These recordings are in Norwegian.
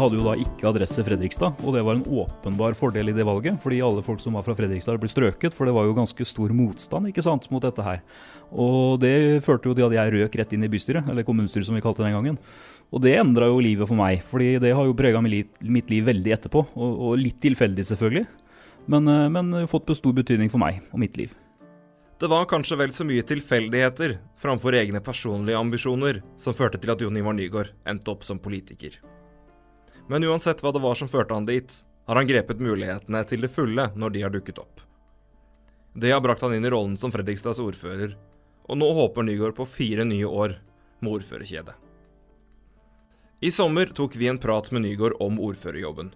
Hadde jo da ikke adresse Fredrikstad, og det var en åpenbar fordel i det valget. Fordi alle folk som var fra Fredrikstad ble strøket, for det var jo ganske stor motstand ikke sant, mot dette her. Og det førte jo til at jeg røk rett inn i bystyret, eller kommunestyret som vi kalte det den gangen. Og det endra jo livet for meg, fordi det har jo prega mitt liv veldig etterpå. Og, og litt tilfeldig, selvfølgelig, men, eh, men fått stor betydning for meg og mitt liv. Det var kanskje vel så mye tilfeldigheter framfor egne personlige ambisjoner som førte til at Jon Ivar Nygaard endte opp som politiker. Men uansett hva det var som førte han dit, har han grepet mulighetene til det fulle når de har dukket opp. Det har brakt han inn i rollen som Fredrikstads ordfører, og nå håper Nygaard på fire nye år med ordførerkjedet. I sommer tok vi en prat med Nygaard om ordførerjobben.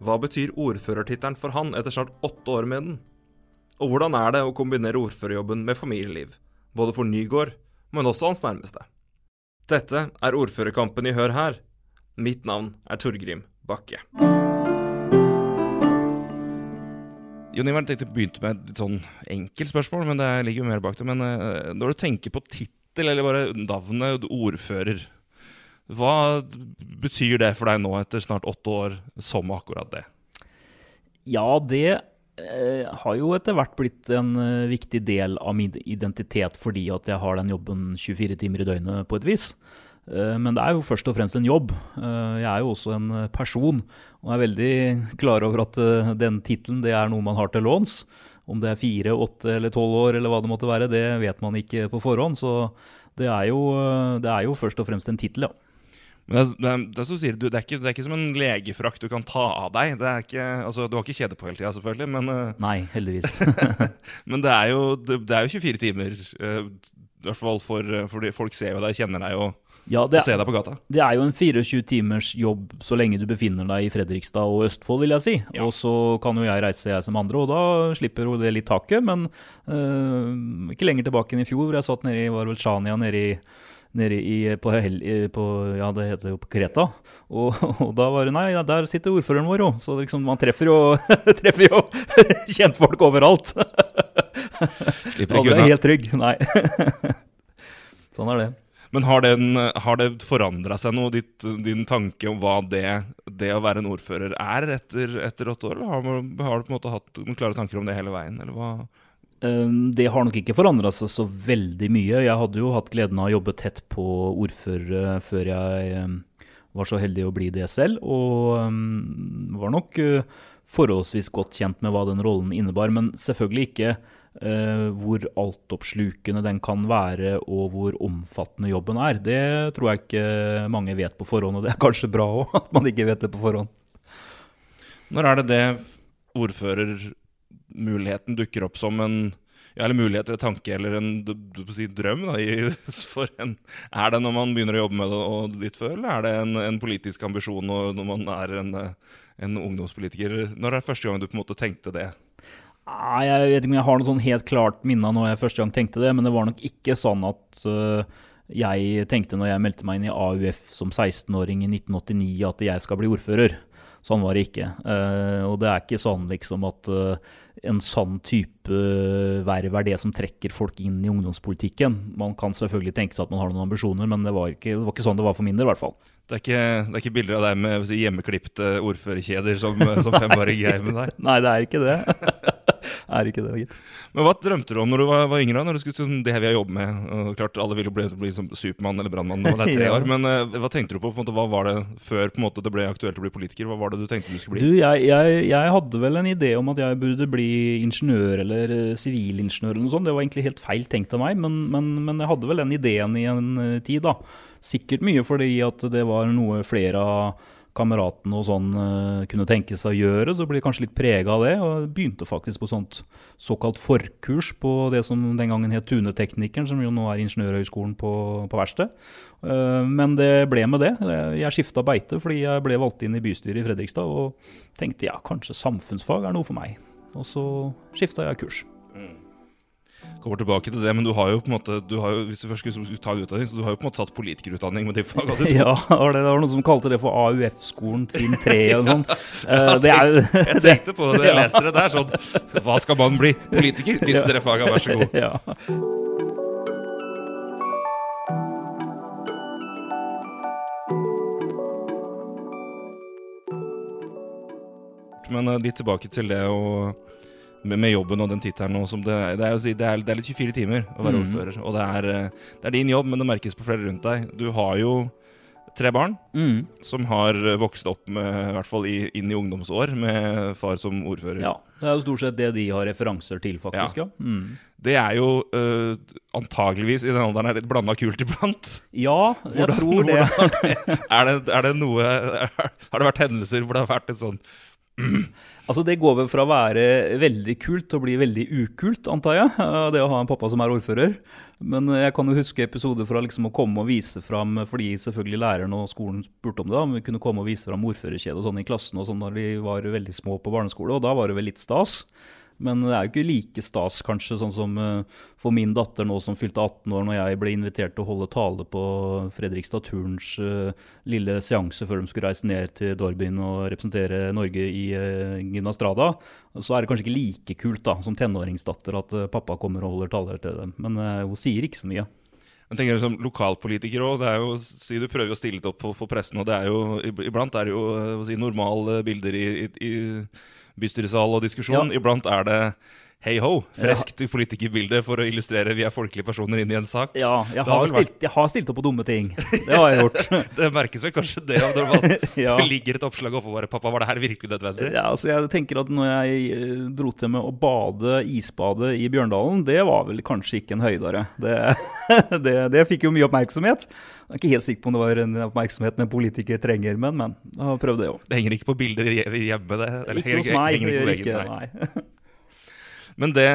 Hva betyr ordførertittelen for han etter snart åtte år med den? Og hvordan er det å kombinere ordførerjobben med familieliv, både for Nygaard, men også hans nærmeste? Dette er ordførerkampen i Hør her, Mitt navn er Torgrim Bakke. Jon Ivar, jeg begynte med et sånn enkelt spørsmål, men det ligger jo mer bak det. Men uh, når du tenker på tittel, eller bare navnet ordfører, hva betyr det for deg nå etter snart åtte år som akkurat det? Ja, det uh, har jo etter hvert blitt en uh, viktig del av min identitet fordi at jeg har den jobben 24 timer i døgnet på et vis. Eh, men det er jo først og fremst en jobb. Eh, jeg er jo også en eh, person og er veldig klar over at den tittelen er noe man har til låns. Om det er fire, åtte eller tolv år eller hva det måtte være, det vet man ikke på forhånd. Så det er jo, det er jo først og fremst en tittel, ja. Men det, det, det, sier, du, det, er ikke, det, er ikke, som en legefrakt du kan ta av deg. Ikke, altså, du har ikke kjede på hele tida, selvfølgelig. Men, Nei, heldigvis. men det er, jo, det, er jo 24 timer. I hvert fall for, for folk ser jo deg, kjenner deg jo ja, det, se deg på gata. Det er jo en 24 timers jobb så lenge du befinner deg i Fredrikstad og Østfold, vil jeg si. Ja. Og så kan jo jeg reise, jeg som andre, og da slipper jo det litt taket. Men øh, ikke lenger tilbake enn i fjor, hvor jeg satt nede i var nede i nede i, på, på, ja, det heter jo på Kreta. Og, og, da var det Nei, ja, der sitter ordføreren vår òg. Så liksom, man treffer jo, treffer jo kjentfolk overalt. Slipper ikke unna. er helt trygg. Nei. sånn er det. Men har, den, har det forandra seg noe, ditt, din tanke om hva det, det, å være en ordfører er etter, etter åtte år? Har, har, du på en måte hatt noen klare tanker om det hele veien? eller hva? Ehm, det har nok ikke forandra seg så veldig mye. Jeg hadde jo hatt gleden av å jobbe tett på ordførere før jeg ehm, var så heldig å bli det selv, og ehm, var nok eh, forholdsvis godt kjent med hva den rollen innebar. Men selvfølgelig ikke Uh, hvor altoppslukende den kan være og hvor omfattende jobben er. Det tror jeg ikke mange vet på forhånd, og det er kanskje bra òg at man ikke vet det på forhånd. Når er det det ordførermuligheten dukker opp som en ja, eller mulighet eller tanke eller en du, du si, drøm da, i, en Er det når man begynner å jobbe med det og litt før, eller er det en, en politisk ambisjon når man er en, en ungdomspolitiker? Når er det første gang du på en måte tenkte det? Nei, Jeg vet ikke om jeg har noe sånn helt klart minne når jeg første gang tenkte det, men det var nok ikke sånn at uh, jeg tenkte når jeg meldte meg inn i AUF som 16-åring i 1989 at jeg skal bli ordfører. Sånn var det ikke. Uh, og det er ikke sånn liksom at uh, en sånn type verv er det som trekker folk inn i ungdomspolitikken. Man kan selvfølgelig tenke seg at man har noen ambisjoner, men det var ikke, det var ikke sånn det var for min del, i hvert fall. Det er, ikke, det er ikke bilder av deg med hjemmeklipte ordførerkjeder som, som femåring jeg med deg? Nei, det er ikke det. er ikke det, gitt. Men Hva drømte du om når du var, var yngre? Når du skulle, sånn, det her vi har jobbet med og klart Alle ville bli, bli som Supermann eller brannmann når det er tre ja. år. Men uh, hva tenkte du på? på måte, hva var det før på en måte, det ble aktuelt å bli politiker? Hva var det du tenkte du skulle bli? Du, jeg, jeg, jeg hadde vel en idé om at jeg burde bli ingeniør eller eh, sivilingeniør eller noe sånt. Det var egentlig helt feil tenkt av meg, men, men, men jeg hadde vel den ideen i en uh, tid, da. Sikkert mye fordi at det var noe flere av kameratene og sånn uh, kunne tenke seg å gjøre, så ble jeg kanskje litt prega av det. Og begynte faktisk på sånt såkalt forkurs på det som den gangen het Tuneteknikeren, som jo nå er Ingeniørhøgskolen på, på verksted. Uh, men det ble med det. Jeg skifta beite fordi jeg ble valgt inn i bystyret i Fredrikstad og tenkte ja, kanskje samfunnsfag er noe for meg. Og så skifta jeg kurs. Mm kommer tilbake til det, men du har jo på en måte du har jo, Hvis du først skulle ta utdanning, så du har jo på en måte tatt politikerutdanning med de fagene du tok. Ja, det var noen som kalte det for AUF-skolen trinn 3 og sånn. ja, jeg, jeg tenkte på det da jeg leste det. Det er sånn Hva skal man bli? Politiker? Disse tre fagene, vær så god. Ja. Men uh, litt tilbake til det å med, med jobben og den tittelen nå det, det, er, det, er, det er litt 24 timer å være mm. ordfører. Og det er, det er, din jobb, men det merkes på flere rundt deg. Du har jo tre barn mm. som har vokst opp med, i hvert fall i, inn i ungdomsår med far som ordfører. Ja, Det er jo stort sett det de har referanser til, faktisk. ja. ja. Mm. Det er jo uh, antageligvis i den alderen er litt blanda kult iblant. Ja, jeg hvordan, tror det. er, det. Er det noe Har det vært hendelser hvor det har vært et sånn Altså Det går vel fra å være veldig kult til å bli veldig ukult, antar jeg. Det å ha en pappa som er ordfører. Men jeg kan jo huske episoder fra liksom å komme og vise fram, fordi selvfølgelig læreren og skolen spurte om det, om vi kunne komme og vise fram ordførerkjede og sånn i klassen og sånn når vi var veldig små på barneskole, og da var det vel litt stas. Men det er jo ikke like stas, kanskje, sånn som uh, for min datter nå som fylte 18 år, når jeg ble invitert til å holde tale på Fredrikstad Turns uh, lille seanse før de skulle reise ned til Dorbyen og representere Norge i uh, Gymnastrada. Så er det kanskje ikke like kult da, som tenåringsdatter at pappa kommer og holder taler til dem. Men hun sier ikke så mye. Men tenker du som lokalpolitiker òg, si du prøver å stille litt opp for, for pressen, og det er jo iblant er det jo si, normale bilder i, i bystyresal og diskusjon. Ja. Iblant er det hei ho, friskt politikerbilde for å illustrere vi er folkelige personer inn i en sak. Ja, jeg har, stilt, jeg har, stilt, opp på dumme ting. Det har jeg gjort. det merkes vel kanskje det om det ja. ligger et oppslag oppå bare 'Pappa, var det her virkelig nødvendig?' Ja, altså jeg tenker at når jeg eh, dro til med å bade isbade i Bjørndalen, det var vel kanskje ikke en høydare. Det, det, det fikk jo mye oppmerksomhet. Jeg er ikke helt sikker på om det var en oppmerksomhet en politiker trenger, men, men. Jeg har prøvd det òg. Det henger ikke på bilder hjemme? det? Eller, ikke hos meg. Henger, henger ikke, ikke, nei. Men det,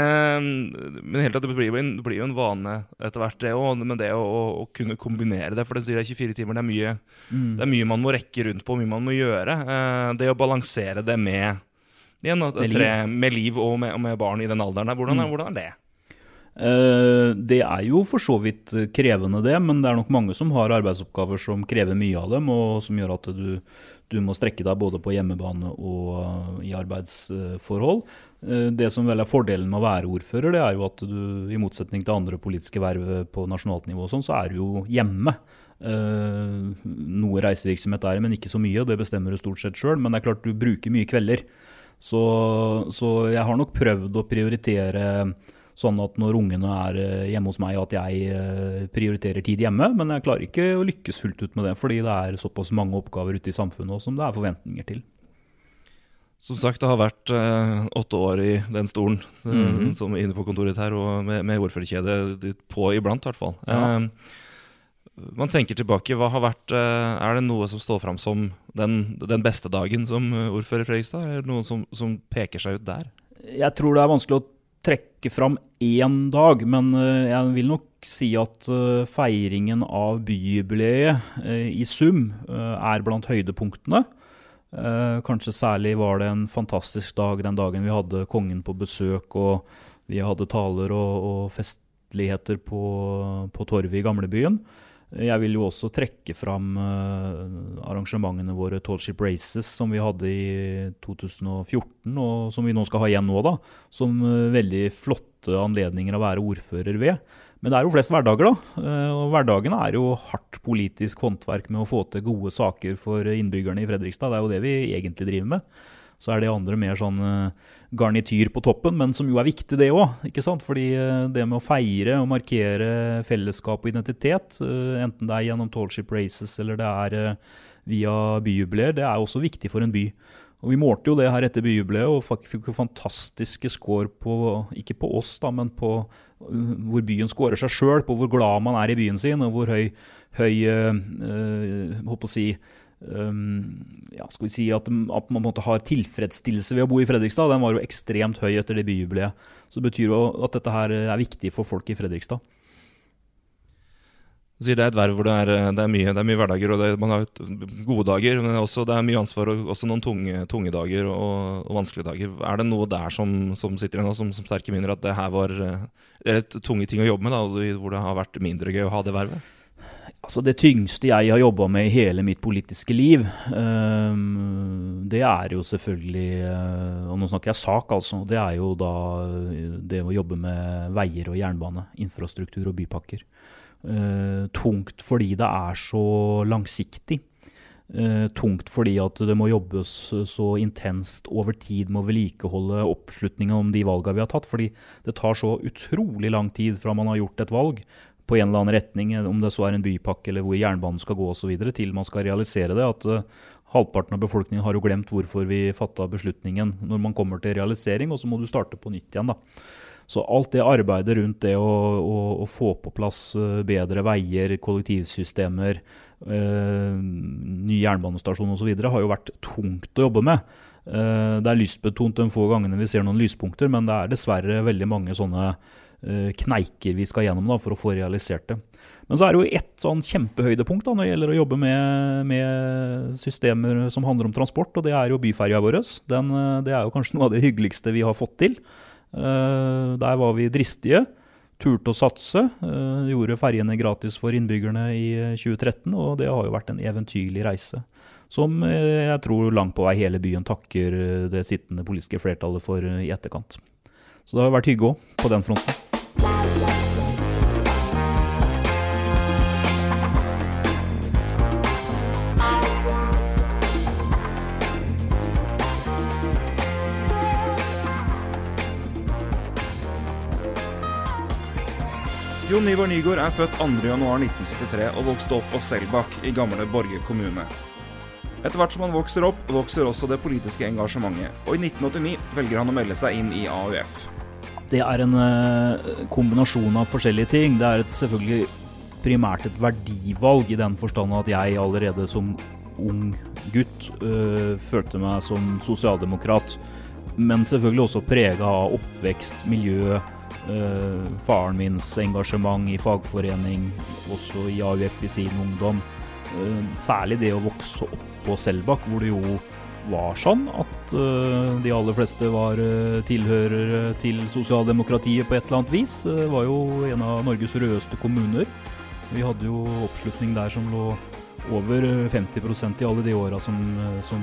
men helt det, blir det blir jo en vane etter hvert, det òg. Men det å, å, kunne kombinere det, for det er 24 timer, det er, mye, mm. det er mye man må rekke rundt på, mye man må gjøre. Eh, det å balansere det med, igjen, med, tre, liv. med liv og med, og med, barn i den alderen der, hvordan, mm. hvordan er det? Uh, det er jo for så vidt krevende, det, men det er nok mange som har arbeidsoppgaver som krever mye av dem, og som gjør at du, du må strekke deg både på hjemmebane og uh, i arbeidsforhold. Uh, det som vel er fordelen med å være ordfører, det er jo at du i motsetning til andre politiske verv på nasjonalt nivå, sånn, så er du jo hjemme. noe reisevirksomhet er men ikke så mye. Det bestemmer du stort sett sjøl. Men det er klart du bruker mye kvelder. Så, så jeg har nok prøvd å prioritere Sånn at når ungene er eh, hjemme hos meg, at jeg eh, prioriterer tid hjemme. Men jeg klarer ikke å lykkes fullt ut med det, fordi det er såpass mange oppgaver ute i samfunnet som det er forventninger til. Som sagt, det har vært eh, åtte år i den stolen mm -hmm. som er inne på kontoret her, og med, med ordførerkjede på iblant, i hvert fall. Ja. Eh, man tenker tilbake, hva har vært Er det noe som står fram som den, den beste dagen som ordfører i Fredrikstad? Er det noe som, som peker seg ut der? Jeg tror det er vanskelig å trekke fram én dag, men eh, jeg vil nok si at eh, feiringen av byjubileet eh, i sum er blant høydepunktene. Kanskje særlig var det en fantastisk dag den dagen vi hadde kongen på besøk, og vi hadde taler og, og festligheter på, på torvet i gamlebyen. Jeg vil jo også trekke fram eh, arrangementene våre Tallship Races som vi hadde i 2014, og som vi nå skal ha igjen nå, da. Som eh, veldig flotte anledninger å være ordfører ved. Men det er jo flest hverdager, da. Uh, og hverdagene er jo hardt politisk håndverk med å få til gode saker for innbyggerne i Fredrikstad. Det er jo det vi egentlig driver med. Så er det andre mer sånn uh, garnityr på toppen, men som jo er viktig, det òg. Fordi uh, det med å feire og markere fellesskap og identitet, enten det er gjennom Tallship Races eller det er via byjubileer, det er også viktig for en by. Og Vi målte jo det her etter byjubileet og fikk jo fantastiske score på ikke på oss, da, men på hvor byen scorer seg sjøl, på hvor glad man er i byen sin, og hvor høy, høy øh, håper å si, Um, ja, skal vi si at, at man måtte ha tilfredsstillelse ved å bo i Fredrikstad. Den var jo ekstremt høy etter det byjubileet. Så det betyr jo at dette her er viktig for folk i Fredrikstad. Det er et verv hvor det er, det er, mye, det er mye, hverdager, og det, man har gode dager. Men også, det er mye ansvar og også noen tunge, tunge dager og, og, vanskelige dager. Er det noe der som, som sitter igjen som, som sterke minner, at det her var det er tunge ting å jobbe med, da, hvor det har vært mindre gøy å ha det vervet? Altså Det tyngste jeg har jobba med i hele mitt politiske liv, um, det er jo selvfølgelig uh, Og nå snakker jeg sak, altså. Det er jo da eh, det å jobbe med veier og jernbane, infrastruktur og bypakker. Uh, tungt fordi det er så langsiktig. eh, tungt fordi at det må jobbes så intenst over tid med å vedlikeholde oppslutninga om de valgene vi har tatt. Fordi det tar så utrolig lang tid fra man har gjort et valg på en eller annen retning, om det så er en bypakke eller hvor jernbanen skal gå osv., til man skal realisere det. At uh, halvparten av befolkningen har jo glemt hvorfor vi fatta beslutningen når man kommer til realisering, og så må du starte på nytt igjen. da. Så alt det arbeidet rundt det å, å, å få på plass uh, bedre veier, kollektivsystemer, eh, ny jernbanestasjon osv. har jo vært tungt å jobbe med. det er lystbetont de få gangene vi ser noen lyspunkter, men det er dessverre veldig mange sånne Eh, kneiker vi skal gjennom da, for å få realisert det. Men så er det jo ett sånn kjempehøydepunkt da, når det gjelder å jobbe med, med, systemer som handler om transport, og det er jo byferja vår. Eh, det er jo kanskje noe av det hyggeligste vi har fått til. Uh, der var vi dristige, turte å satse. Uh, gjorde ferjene gratis for innbyggerne i 2013, og det har jo vært en eventyrlig reise. Som jeg tror langt på vei hele byen takker det sittende politiske flertallet for i etterkant. Så det har vært hygge òg, på den fronten. Jon Ivar Nygaard er født 2.1.1973 og vokste opp på Selbakk i gamle Borge kommune. Etter hvert som han vokser opp, vokser også det politiske engasjementet, og i 1989 velger han å melde seg inn i AUF. Det er en uh, kombinasjon av forskjellige ting. Det er et, selvfølgelig primært et verdivalg i den forstand at jeg allerede som ung gutt øh, følte meg som sosialdemokrat. Men selvfølgelig også prega av oppvekst, miljø, faren mins engasjement i fagforening, også i AUF i sin ungdom. Uh, særlig det å vokse opp på Selbakk, hvor det jo var sånn at uh, de aller fleste var tilhørere til sosialdemokratiet på et eller annet vis. Det var jo en av Norges rødeste kommuner. Vi hadde jo oppslutning der som lå over 50% i alle de åra som, som,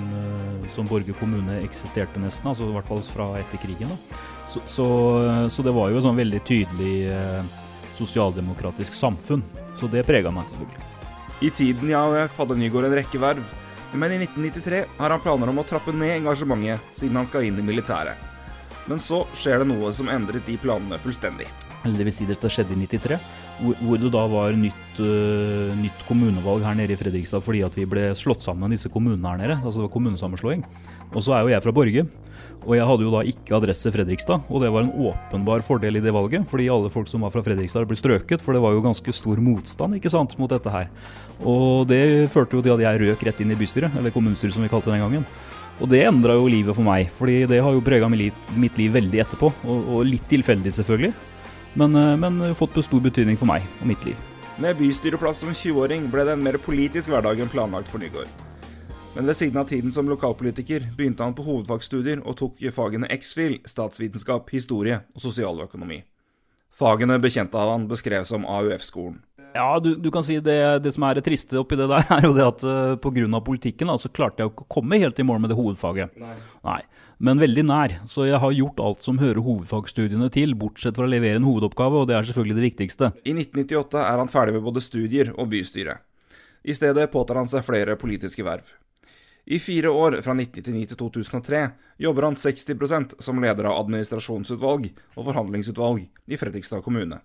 som, Borge kommune eksisterte, nesten. altså I hvert fall fra etter krigen. Så, så, så, det var jo et sånn veldig tydelig eh, sosialdemokratisk samfunn. Så det prega meg selvfølgelig. I tiden i AUF hadde Nygaard en rekke verv, men i 1993 har han planer om å trappe ned engasjementet, siden han skal inn i militæret. Men så skjer det noe som endret de planene fullstendig. Eller det vil si dette skjedde i 93 hvor, det da var nytt, uh, nytt, kommunevalg her nede i Fredrikstad fordi at vi ble slått sammen disse kommunene her nede. Altså det var kommunesammenslåing. Og så er jo jeg fra Borge. Og jeg hadde jo da ikke adresse Fredrikstad, og det var en åpenbar fordel i det valget. Fordi alle folk som var fra Fredrikstad ble strøket, for det var jo ganske stor motstand ikke sant, mot dette her. Og det førte jo til at jeg røk rett inn i bystyret, eller kommunestyret som vi kalte det den gangen. Og det endra jo livet for meg, fordi det har jo prega mitt liv veldig etterpå. Og, og litt tilfeldig, selvfølgelig men, eh, men fått stor betydning for meg og mitt liv. Med bystyreplass som 20-åring ble det en mer politisk hverdag enn planlagt for Nygaard. Men ved siden av tiden som lokalpolitiker begynte han på hovedfagsstudier og tok fagene X-FIL, statsvitenskap, historie og sosialøkonomi. Fagene bekjente av han beskrev som AUF-skolen. Ja, du, du, kan si det, det, som er det triste oppi det der, er jo det at uh, pga. politikken da, så klarte jeg ikke å komme helt i mål med det hovedfaget. Nei. Nei. Men veldig nær. Så jeg har gjort alt som hører hovedfagstudiene til, bortsett fra å levere en hovedoppgave, og det er selvfølgelig det viktigste. I 1998 er han ferdig med både studier og bystyre. I stedet påtar han seg flere politiske verv. I fire år, fra 1999 til 2003, jobber han 60% som leder av administrasjonsutvalg og forhandlingsutvalg i Fredrikstad kommune.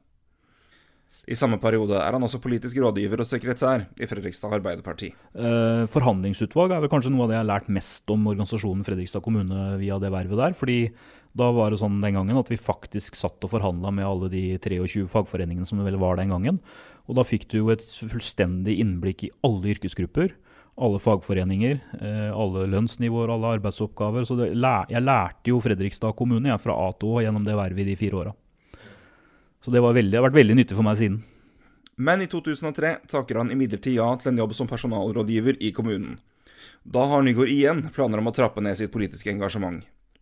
I samme periode er han også politisk rådgiver og sekretær i Fredrikstad Arbeiderparti. Eh, forhandlingsutvalg er vel kanskje noe av det jeg har lært mest om organisasjonen Fredrikstad kommune via det vervet der. fordi da var det sånn den gangen at vi faktisk satt og forhandla med alle de 23 fagforeningene som det vel var den gangen. Og da fikk du jo et fullstendig innblikk i alle yrkesgrupper. Alle fagforeninger, eh, alle lønnsnivåer, alle arbeidsoppgaver. Så det, jeg lærte jo Fredrikstad kommune jeg, fra A til Å gjennom det vervet i de fire åra. Så det, veldig, det har vært veldig nyttig for meg siden. Men i 2003 takker han imidlertid ja til en jobb som personalrådgiver i kommunen. Da har Nygaard igjen planer om å trappe ned sitt politiske engasjement.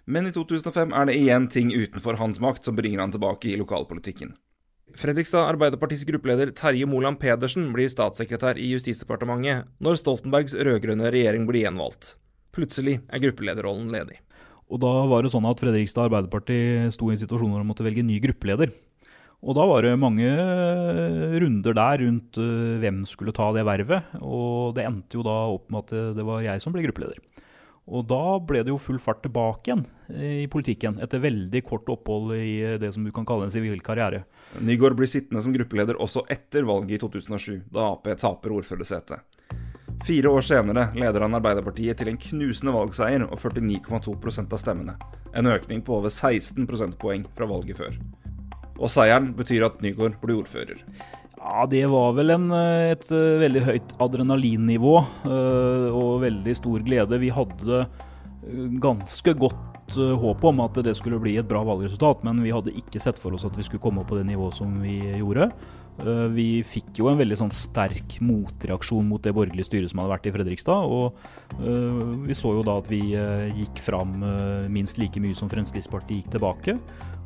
Men i 2005 er det igjen ting utenfor hans makt som bringer han tilbake i lokalpolitikken. Fredrikstad Arbeiderpartis gruppeleder Terje Moland Pedersen blir statssekretær i Justisdepartementet når Stoltenbergs rød-grønne regjering blir gjenvalgt. Plutselig er gruppelederrollen ledig. Og da var det sånn at Fredrikstad Arbeiderparti sto i en situasjon hvor de måtte velge ny gruppeleder. Og da var det mange runder der rundt hvem skulle ta det vervet. Og det endte jo da opp med at det var jeg som ble gruppeleder. Og da ble det jo full fart tilbake igjen i politikken, etter veldig kort opphold i det som du kan kalle en sivil karriere. Nygaard blir sittende som gruppeleder også etter valget i 2007, da Ap taper ordførersetet. Fire år senere leder han Arbeiderpartiet til en knusende valgseier og 49,2% av stemmene. En økning på over 16 prosentpoeng fra valget før. Og seieren betyr at Nygaard blir ordfører. Ja, det var vel en, et veldig høyt adrenalinnivå og veldig stor glede. Vi hadde ganske godt håp om at det skulle bli et bra valgresultat, men vi hadde ikke sett for oss at vi skulle komme opp på det nivået som vi gjorde. Eh, vi fikk jo en veldig sånn sterk motreaksjon mot det borgerlige styret som hadde vært i Fredrikstad. Og vi så jo da at vi gikk fram minst like mye som Fremskrittspartiet gikk tilbake.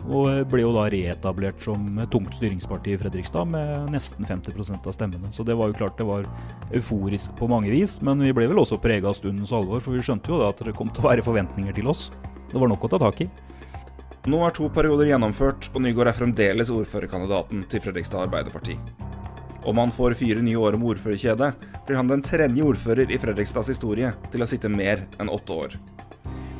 Og ble jo da reetablert som tungt styringsparti i Fredrikstad med nesten 50% av stemmene. Så det var jo klart det var euforisk på mange vis, men vi ble vel også prega av stundens alvor. For vi skjønte jo da at det kom til å være forventninger til oss. Det var nok å ta tak i. Nå er to perioder gjennomført, og Nygaard er fremdeles ordførerkandidaten til Fredrikstad Arbeiderparti. Om han får fire nye år med ordførerkjede, blir han den tredje ordfører i Fredrikstads historie til å sitte mer enn åtte år.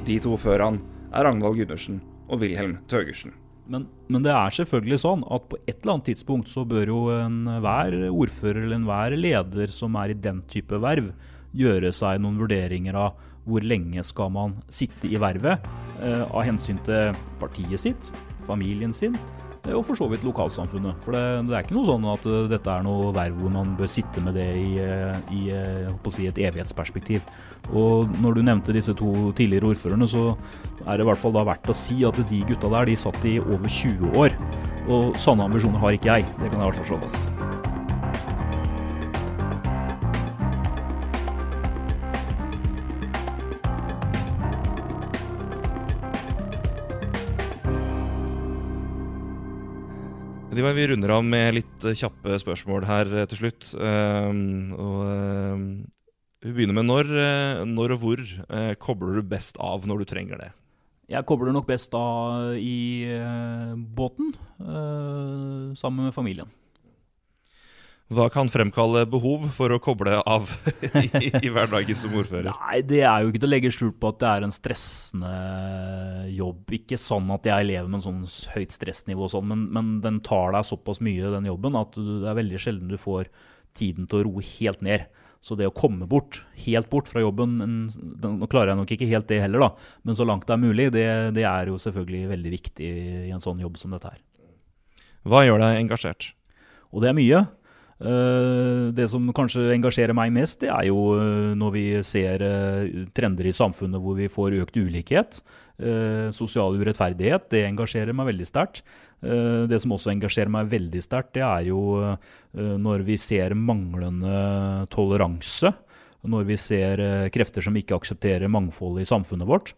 De to før han er Ragnvald Gundersen og Wilhelm Thøgersen. Men, men, det er selvfølgelig sånn at på et eller annet tidspunkt så bør jo enhver ordfører eller enhver leder som er i den type verv, gjøre seg noen vurderinger av hvor lenge skal man sitte i vervet eh, av hensyn til partiet sitt, familien sin og for så vidt lokalsamfunnet. For det, det, er ikke noe sånn at uh, dette er noe verv hvor man bør sitte med det i, i si et evighetsperspektiv. Og når du nevnte disse to tidligere ordførerne, så er det i hvert fall da verdt å si at de gutta der de satt i over 20 år. Og sånne ambisjoner har ikke jeg. Det kan jeg i hvert fall slå fast. Diva, vi runder av med litt eh, kjappe spørsmål her eh, til slutt. Um, og, um, vi begynner med når, når og hvor uh, kobler du best av når du trenger det? Jeg kobler nok best av i uh, båten, uh, sammen med familien. Hva kan fremkalle behov for å koble av i, i, hverdagen som ordfører? Nei, Det er jo ikke til å legge skjul på at det er en stressende jobb. Ikke sånn at jeg lever med en sånn høyt stressnivå, sånn, men, men, den tar deg såpass mye, den jobben, at det er veldig sjelden du får tiden til å roe helt ned. Så det å komme bort, helt bort fra jobben Nå klarer jeg nok ikke helt det heller, da, men så langt det er mulig, det, det er jo selvfølgelig veldig viktig i en sånn jobb som dette her. Hva gjør deg engasjert? Og det er mye. Eh, det som kanskje engasjerer meg mest, det er jo eh, når vi ser eh, trender i samfunnet hvor vi får økt ulikhet. Sosial urettferdighet. Det engasjerer meg veldig sterkt. Det som også engasjerer meg veldig sterkt, det er jo når vi ser manglende toleranse. Når vi ser krefter som ikke aksepterer mangfoldet i samfunnet vårt.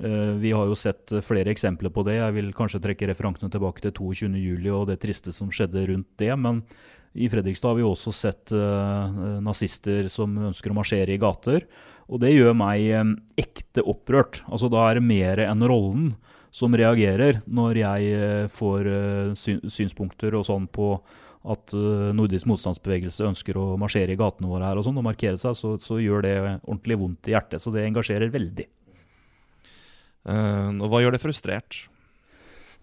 Vi har jo sett flere eksempler på det. Jeg vil kanskje trekke referansene tilbake til 22.07. og det triste som skjedde rundt det. Men i Fredrikstad har vi også sett uh, nazister som ønsker å marsjere i gater. Og det gjør meg ekte opprørt. Altså Da er det mer enn rollen som reagerer når jeg får synspunkter og sånn på at nordisk motstandsbevegelse ønsker å marsjere i gatene våre her og sånn, og markere seg, så, så, gjør det ordentlig vondt i hjertet. Så det engasjerer veldig. Og hva gjør det frustrert?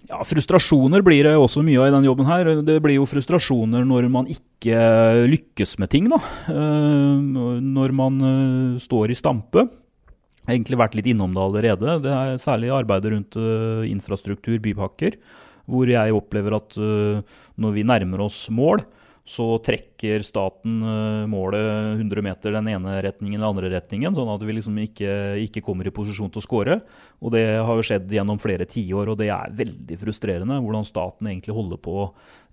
Ja, Frustrasjoner blir det også mye av i denne jobben. her. Det blir jo frustrasjoner når man ikke lykkes med ting. da. Eh, når man eh, står i stampe. Jeg har egentlig vært litt innom det allerede. Det er særlig arbeidet rundt eh, infrastruktur, bypakker, hvor jeg opplever at når vi nærmer oss mål, så trekker staten eh, målet 100 meter den ene retningen eller andre retningen, sånn at vi liksom ikke, ikke kommer i posisjon til å skåre. Og det har jo skjedd gjennom flere tiår, og det er veldig frustrerende hvordan staten egentlig holder på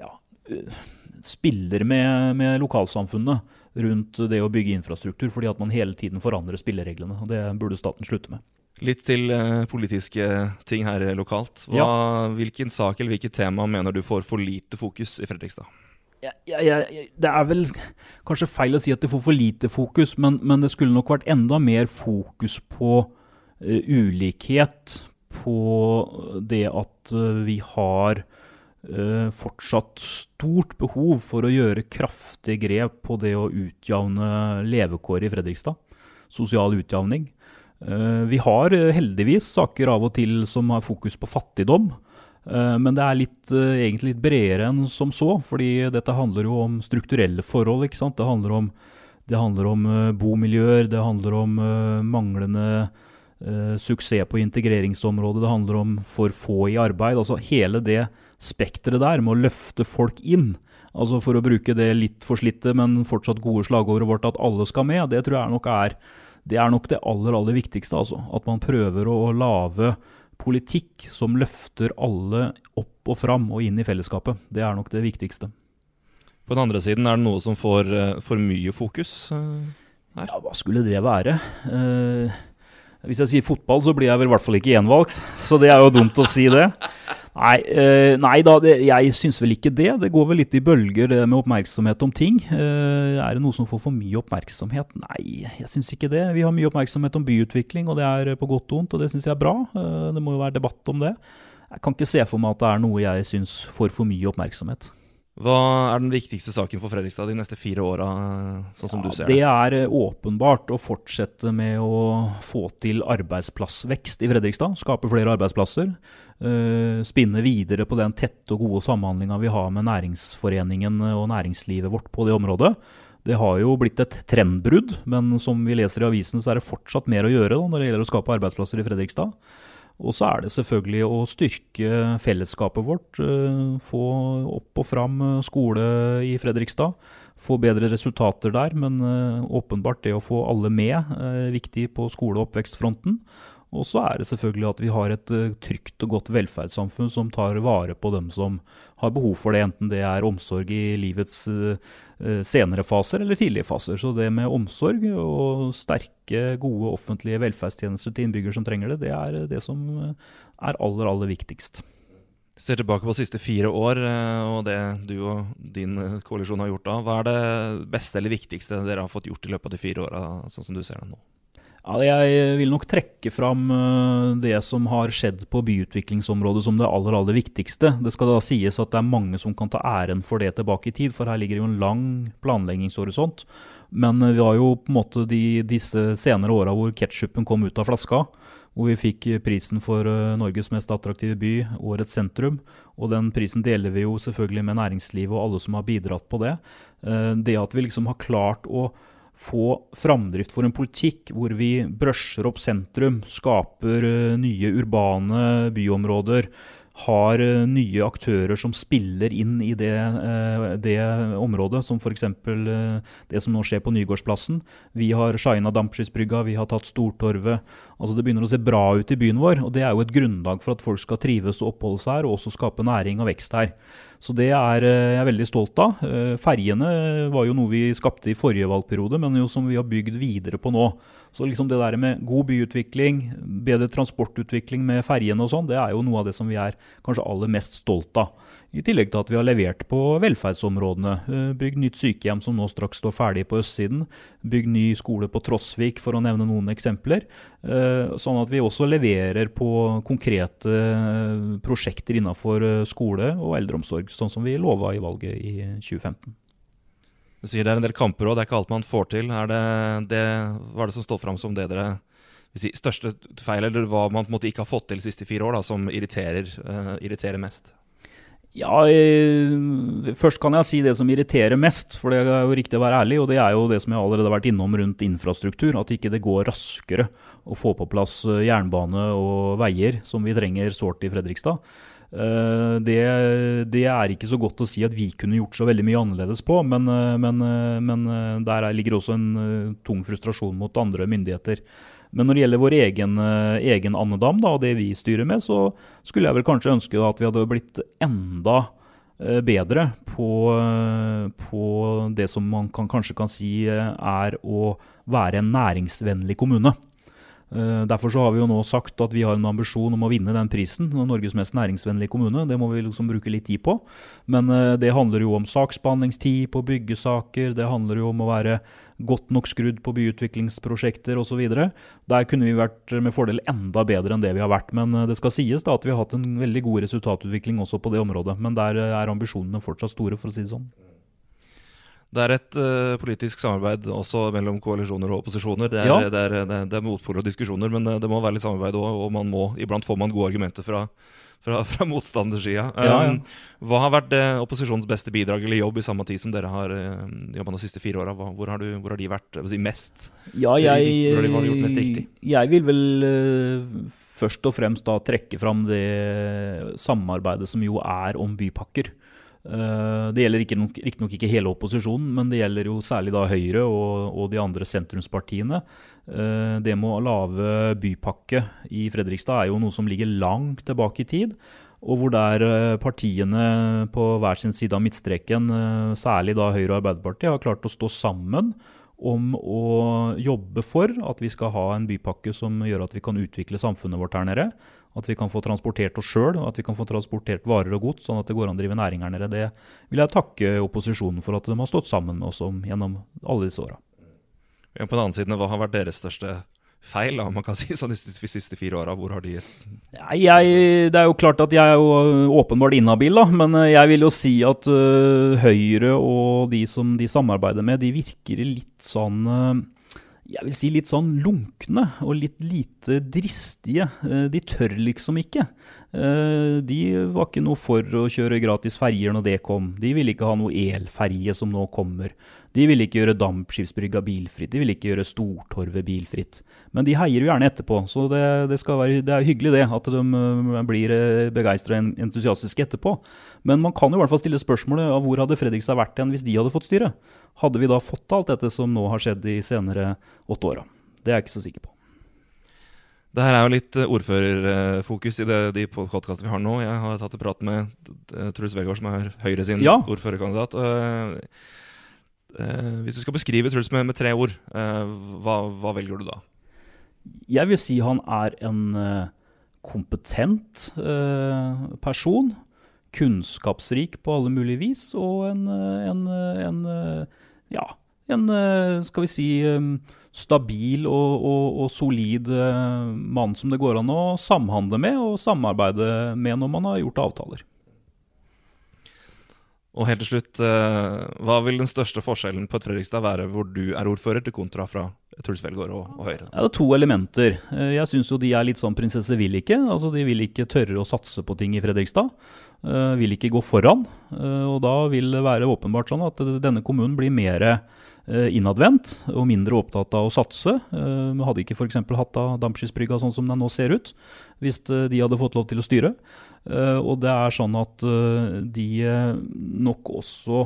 ja, eh, spiller med, med lokalsamfunnet rundt det å bygge infrastruktur, fordi at man hele tiden forandrer spillereglene. og Det burde staten slutte med. Litt til uh, politiske ting her lokalt. Hva, ja. Hvilken sak eller hvilket tema mener du får for lite fokus i Fredrikstad? Jeg, jeg, det er vel kanskje feil å si at det får for lite fokus, men, men det skulle nok vært enda mer fokus på uh, ulikhet. På det at uh, vi har uh, fortsatt stort behov for å gjøre kraftige grep på det å utjevne levekår i Fredrikstad. Sosial utjevning. Vi har heldigvis saker av og til som har fokus på fattigdom. Men det er litt, egentlig litt bredere enn som så, fordi dette handler jo om strukturelle forhold. ikke sant? Det handler om, det handler om bomiljøer, det handler om manglende suksess på integreringsområdet, det handler om for få i arbeid. altså Hele det spekteret der med å løfte folk inn. altså For å bruke det litt forslitte, men fortsatt gode slagordet vårt at alle skal med, det tror jeg nok er det er nok det aller, aller viktigste. altså. At man prøver å lage politikk som løfter alle opp og fram og inn i fellesskapet. Det er nok det viktigste. På den andre siden, er det noe som får eh, for mye fokus uh, her? Ja, hva skulle det være? Uh, hvis jeg sier fotball, så blir jeg vel i hvert fall ikke gjenvalgt. Så det er jo dumt å si det. Nei, eh, nei da, det, jeg syns vel ikke det. Det går vel litt i bølger, det med oppmerksomhet om ting. Eh, er det noe som får for mye oppmerksomhet? Nei, jeg syns ikke det. Vi har mye oppmerksomhet om byutvikling, og det er på godt og vondt, og det syns jeg er bra. Eh, det må jo være debatt om det. Jeg kan ikke se for meg at det er noe jeg syns får for mye oppmerksomhet. Hva er den viktigste saken for Fredrikstad de neste fire åra, sånn som ja, du ser det? Det er eh, åpenbart å fortsette med å få til arbeidsplassvekst i Fredrikstad. Skape flere arbeidsplasser. Uh, spinne videre på den tette og gode samhandlinga vi har med næringsforeningen og næringslivet vårt på det området. Det har jo blitt et trendbrudd, men som vi leser i avisen, så er det fortsatt mer å gjøre da, når det gjelder å skape arbeidsplasser i Fredrikstad. Og så er det selvfølgelig å styrke fellesskapet vårt. Eh, få opp og fram eh, skole i Fredrikstad. Få bedre resultater der, men eh, åpenbart det å få alle med er viktig på skole- og oppvekstfronten. Og så er det selvfølgelig at vi har et uh, trygt og godt velferdssamfunn som tar vare på dem som har behov for det, enten det er omsorg i livets uh, senere faser eller tidlige faser. Så det med omsorg og sterke, gode offentlige velferdstjenester til innbyggere som trenger det, det er det som er aller, aller viktigst. Ser tilbake på de siste fire år og det du og din koalisjon har gjort da. Hva er det beste eller viktigste dere har fått gjort i løpet av de fire åra, sånn som du ser det nå? Ja, jeg vil nok trekke fram eh, det som har skjedd på byutviklingsområdet som det aller, aller viktigste. Det skal da sies at det er mange som kan ta æren for det tilbake i tid, for her ligger jo en lang planleggingshorisont. Men eh, vi har jo på en måte de, disse senere åra hvor ketsjupen kom ut av flaska. Hvor vi fikk prisen for eh, Norges mest attraktive by, Årets sentrum. Og den prisen deler vi jo selvfølgelig med næringslivet og alle som har bidratt på det. Det at vi liksom har klart å få framdrift for en politikk hvor vi brøsjer opp sentrum, skaper eh, nye urbane byområder, har eh, nye aktører som spiller inn i det, eh, det området, som f.eks. det som nå skjer på Nygårdsplassen. Vi har shina Dampskipsbrygga, vi har tatt Stortorvet. Altså Det begynner å se bra ut i byen vår, og det er jo et grunnlag for at folk skal trives og oppholde seg her, og også skape næring og vekst her. Så det er eh, jeg veldig stolt av. Eh, ferjene var jo noe vi skapte i forrige valgperiode, men jo som vi har bygd videre på nå. Så liksom det der med god byutvikling, bedre transportutvikling med ferjene og sånn, det er jo noe av det som vi er kanskje aller mest stolt av. I tillegg til at vi har levert på velferdsområdene. Eh, bygd nytt sykehjem som nå straks står ferdig på østsiden. Bygd ny skole på Trosvik, for å nevne noen eksempler. Eh, sånn at vi også leverer på konkrete eh, prosjekter innenfor skole og eldreomsorg, sånn som vi lova i valget i 2015. Du sier det er en del kamper òg, det er ikke alt man får til. Det, det, hva er det som står fram som det dere si, største feil, eller hva man ikke har fått til de siste fire år, da, som irriterer, uh, irriterer mest? Ja, jeg, først kan jeg si det som irriterer mest, for det er jo riktig å være ærlig. Og det er jo det som jeg allerede har vært innom rundt infrastruktur. At ikke det går raskere å få på plass eh, jernbane og veier, som vi trenger sårt i Fredrikstad. Eh, det, det, er ikke så godt å si at vi kunne gjort så veldig mye annerledes på, men, men, men der ligger også en tung frustrasjon mot andre myndigheter. Men når det gjelder vår egen, eh, egen andedam da, og det vi styrer med, så skulle jeg vel kanskje ønske at vi hadde blitt enda eh, bedre på, eh, på, det som man kan, kanskje kan si er å være en næringsvennlig kommune. Eh, Derfor så har vi jo nå sagt at vi har en ambisjon om å vinne den prisen. Norges mest næringsvennlige kommune. Det må vi liksom bruke litt tid på. Men eh, det handler jo om saksbehandlingstid på byggesaker. Det handler jo om å være godt nok skrudd på byutviklingsprosjekter osv. Der kunne vi vært med fordel enda bedre enn det vi har vært. Men eh, det skal sies da at vi har hatt en veldig god resultatutvikling også på det området. Men der er ambisjonene fortsatt store, for å si det sånn. Det er et uh, politisk samarbeid også mellom koalisjoner og opposisjoner. Det er, Ja. det er, det er, det er motpoler og diskusjoner, men eh, det må være litt samarbeid òg. Og man må, iblant får man gode argumenter fra, fra, fra motstandersida. Ja, ja. Um, hva har vært uh, opposisjonens beste bidrag eller jobb i samme tid som dere har uh, jobba de siste fire åra? Hvor, har hvor har de vært si, mest? Ja, jeg, de gjort mest riktig? jeg vil vel uh, først og fremst da trekke fram det samarbeidet som jo er om bypakker. Eh, det gjelder ikke nok- riktignok ikke hele opposisjonen, men det gjelder jo særlig da Høyre og, og de andre sentrumspartiene. Eh, det med å lage bypakke i Fredrikstad er jo noe som ligger langt tilbake i tid. Og hvor der eh, partiene på hver sin side av midtstreken, særlig da Høyre og Arbeiderpartiet, har klart å stå sammen om å jobbe for at vi skal ha en bypakke som gjør at vi kan utvikle samfunnet vårt her nede. At vi kan få transportert oss sjøl, at vi kan få transportert varer og gods, sånn at det går an å drive næring her nede. Det vil jeg takke opposisjonen for at de har stått sammen med oss om gjennom alle disse åra. Ja, på den annen side, hva har vært deres største feil, da, man kan si, sånn de siste, fire åra? Hvor har de Jeg, det er jo klart at jeg er jo åpenbart inhabil, da, men eh, jeg vil jo si at uh, Høyre og de som de samarbeider med, de virker litt sånn uh, jeg vil si litt sånn lunkne og litt lite dristige. Eh, De tør liksom ikke. Eh, De var ikke noe for å kjøre gratis ferjer når det kom. De ville ikke ha noe elferje som nå kommer. De ville ikke gjøre Dampskipsbrygga bilfritt. De ville ikke gjøre Stortorvet bilfritt. Men de heier jo gjerne etterpå, så det, det, være, det er hyggelig det at de øh, blir begeistra og entusiastiske etterpå. Men man kan jo i hvert fall stille spørsmålet av hvor hadde Fredrikstad vært igjen hvis de hadde fått styre? Hadde vi da fått alt dette som nå har skjedd de senere åtte åra? Det er jeg ikke så sikker på. Det her er jo litt eh, ordførerfokus i det, de podkastene vi har nå. Jeg har tatt en prat med eh, Truls Vegård, som er Høyre sin Ja. ordførerkandidat. eh, hvis du skal beskrive Truls med, med tre ord, hva, hva velger du da? Jeg vil si han er en kompetent person. Kunnskapsrik på alle mulige vis, og en, en, en ja, en eh, skal vi si eh, stabil og, og, og solid eh, mann som det går an å samhandle med og samarbeide med når man har gjort avtaler. Og helt til slutt, hva vil den største forskjellen på et Fredrikstad være hvor du er ordfører, til kontra fra Truls Velgaard og, og Høyre? Ja, det er to elementer. Jeg syns jo de er litt sånn prinsesse vil ikke. Altså de vil ikke tørre å satse på ting i Fredrikstad. Vil ikke gå foran. Og da vil det være åpenbart sånn at denne kommunen blir mer innadvendt og mindre opptatt av å satse. Eh, Vi hadde ikke f.eks. hatt av Dampskipsbrygga sånn som den nå ser ut, hvis eh, de hadde fått lov til å styre. Eh, Og det er sånn at eh, de eh, nok også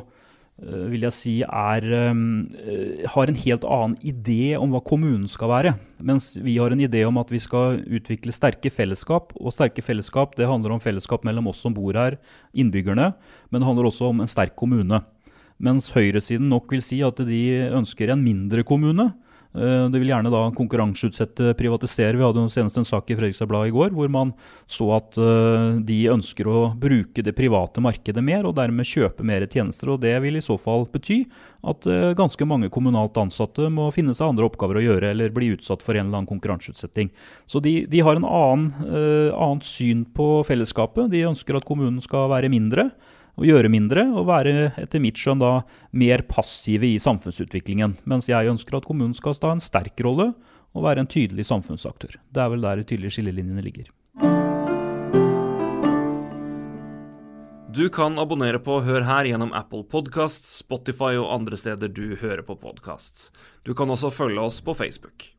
eh, vil jeg si er, eh, har en helt annen idé om hva kommunen skal være. Mens vi har en idé om at vi skal utvikle sterke fellesskap. Og sterke fellesskap det handler om fellesskap mellom oss som bor her, innbyggerne. Men det handler også om en sterk kommune. Mens høyresiden nok vil si at de ønsker en mindre kommune. Eh, De vil gjerne da konkurranseutsette, privatisere. Vi hadde jo senest en sak i Fredrikstad Blad i går hvor man så at eh, de ønsker å bruke det private markedet mer, og dermed kjøpe mer tjenester. og Det vil i så fall bety at eh, ganske mange kommunalt ansatte må finne seg andre oppgaver å gjøre, eller bli utsatt for en eller annen konkurranseutsetting. Så de, de har en annen, annet syn på fellesskapet. De ønsker at kommunen skal være mindre og gjøre mindre, og være etter mitt skjønn da mer passive i samfunnsutviklingen. Mens jeg ønsker at kommunen skal ta en sterk rolle og være en tydelig samfunnsaktør. Det er vel der de tydelige skillelinjene ligger. Du kan abonnere på Hør her gjennom Apple Podcasts, Spotify og andre steder du hører på podcasts. Du kan også følge oss på Facebook.